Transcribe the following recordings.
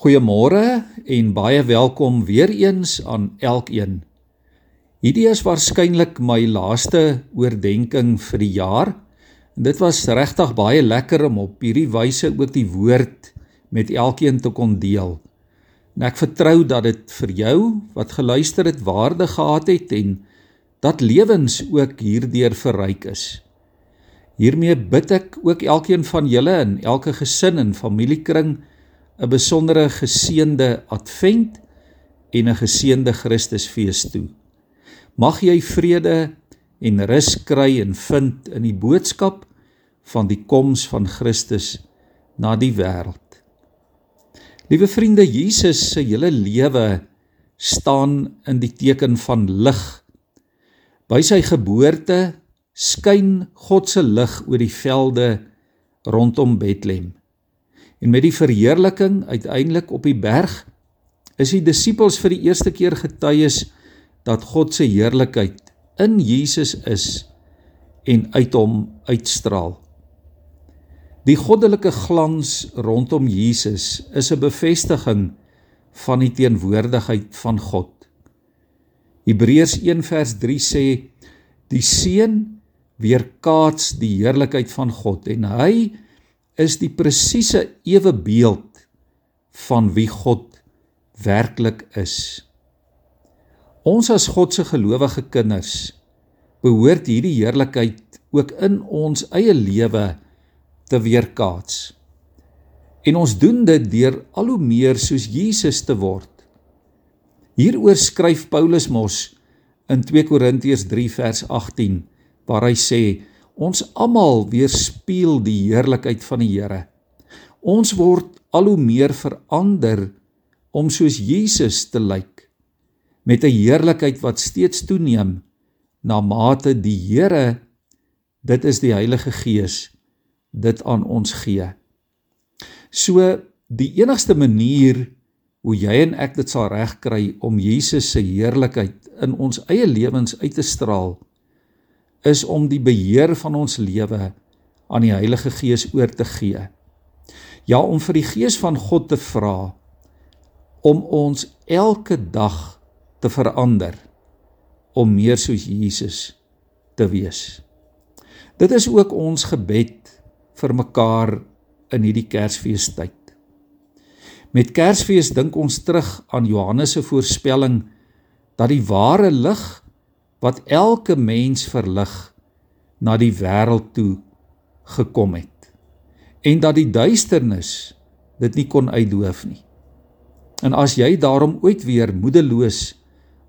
Goeiemôre en baie welkom weer eens aan elkeen. Hierdie is waarskynlik my laaste oordeenking vir die jaar. En dit was regtig baie lekker om op hierdie wyse ook die woord met elkeen te kon deel. En ek vertrou dat dit vir jou wat geluister het waarde gehad het en dat lewens ook hierdeur verryk is. Hiermee bid ek ook elkeen van julle in elke gesin en familiekring 'n besondere geseënde advent en 'n geseënde Christusfees toe. Mag jy vrede en rus kry en vind in die boodskap van die koms van Christus na die wêreld. Liewe vriende, Jesus se hele lewe staan in die teken van lig. By sy geboorte skyn God se lig oor die velde rondom Bethlehem. En met die verheerliking uiteindelik op die berg is die disippels vir die eerste keer getuies dat God se heerlikheid in Jesus is en uit hom uitstraal. Die goddelike glans rondom Jesus is 'n bevestiging van die teenwoordigheid van God. Hebreërs 1 vers 3 sê die seun weerkaats die heerlikheid van God en hy is die presiese ewebeeld van wie God werklik is. Ons as God se gelowige kinders behoort hierdie heerlikheid ook in ons eie lewe te weerkaats. En ons doen dit deur al hoe meer soos Jesus te word. Hieroor skryf Paulus mos in 2 Korintiërs 3 vers 18 waar hy sê Ons almal weerspieël die heerlikheid van die Here. Ons word al hoe meer verander om soos Jesus te lyk met 'n heerlikheid wat steeds toeneem na mate die Here dit is die Heilige Gees dit aan ons gee. So die enigste manier hoe jy en ek dit sal regkry om Jesus se heerlikheid in ons eie lewens uit te straal is om die beheer van ons lewe aan die Heilige Gees oor te gee. Ja, om vir die Gees van God te vra om ons elke dag te verander om meer soos Jesus te wees. Dit is ook ons gebed vir mekaar in hierdie Kersfeestyd. Met Kersfees dink ons terug aan Johannes se voorspelling dat die ware lig wat elke mens verlig na die wêreld toe gekom het en dat die duisternis dit nie kon uitdoof nie. En as jy daarom ooit weer moedeloos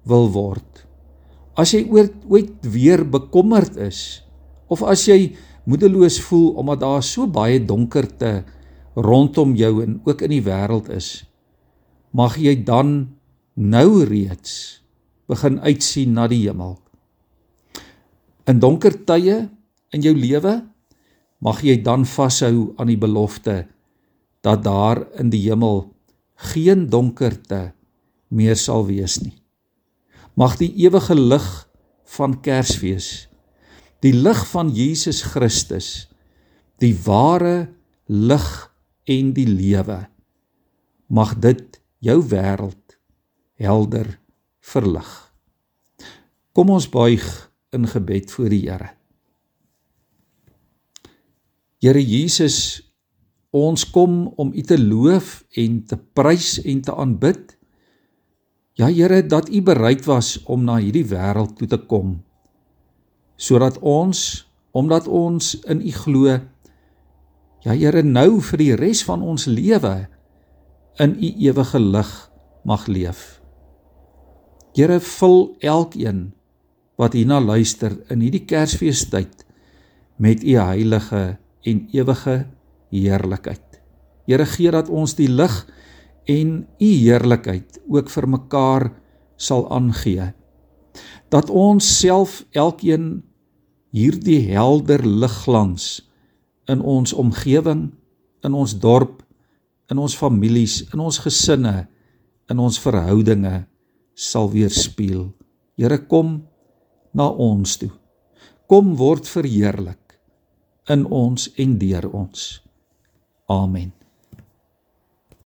wil word, as jy ooit weer bekommerd is of as jy moedeloos voel omdat daar so baie donkerte rondom jou en ook in die wêreld is, mag jy dan nou reeds begin uitsien na die hemel. In donker tye in jou lewe mag jy dan vashou aan die belofte dat daar in die hemel geen donkerte meer sal wees nie. Mag die ewige lig van Kersfees, die lig van Jesus Christus, die ware lig en die lewe mag dit jou wêreld helder verlig. Kom ons buig in gebed voor die Here. Here Jesus, ons kom om U te loof en te prys en te aanbid. Ja Here, dat U bereid was om na hierdie wêreld toe te kom sodat ons omdat ons in U glo ja Here nou vir die res van ons lewe in U ewige lig mag leef. Here vul elkeen wat hierna luister in hierdie Kersfeestyd met u heilige en ewige heerlikheid. Here gee dat ons die lig en u heerlikheid ook vir mekaar sal aangee. Dat ons self elkeen hierdie helder ligglans in ons omgewing, in ons dorp, in ons families, in ons gesinne, in ons verhoudinge sal weerspieël. Here kom na ons toe. Kom word verheerlik in ons en deur ons. Amen.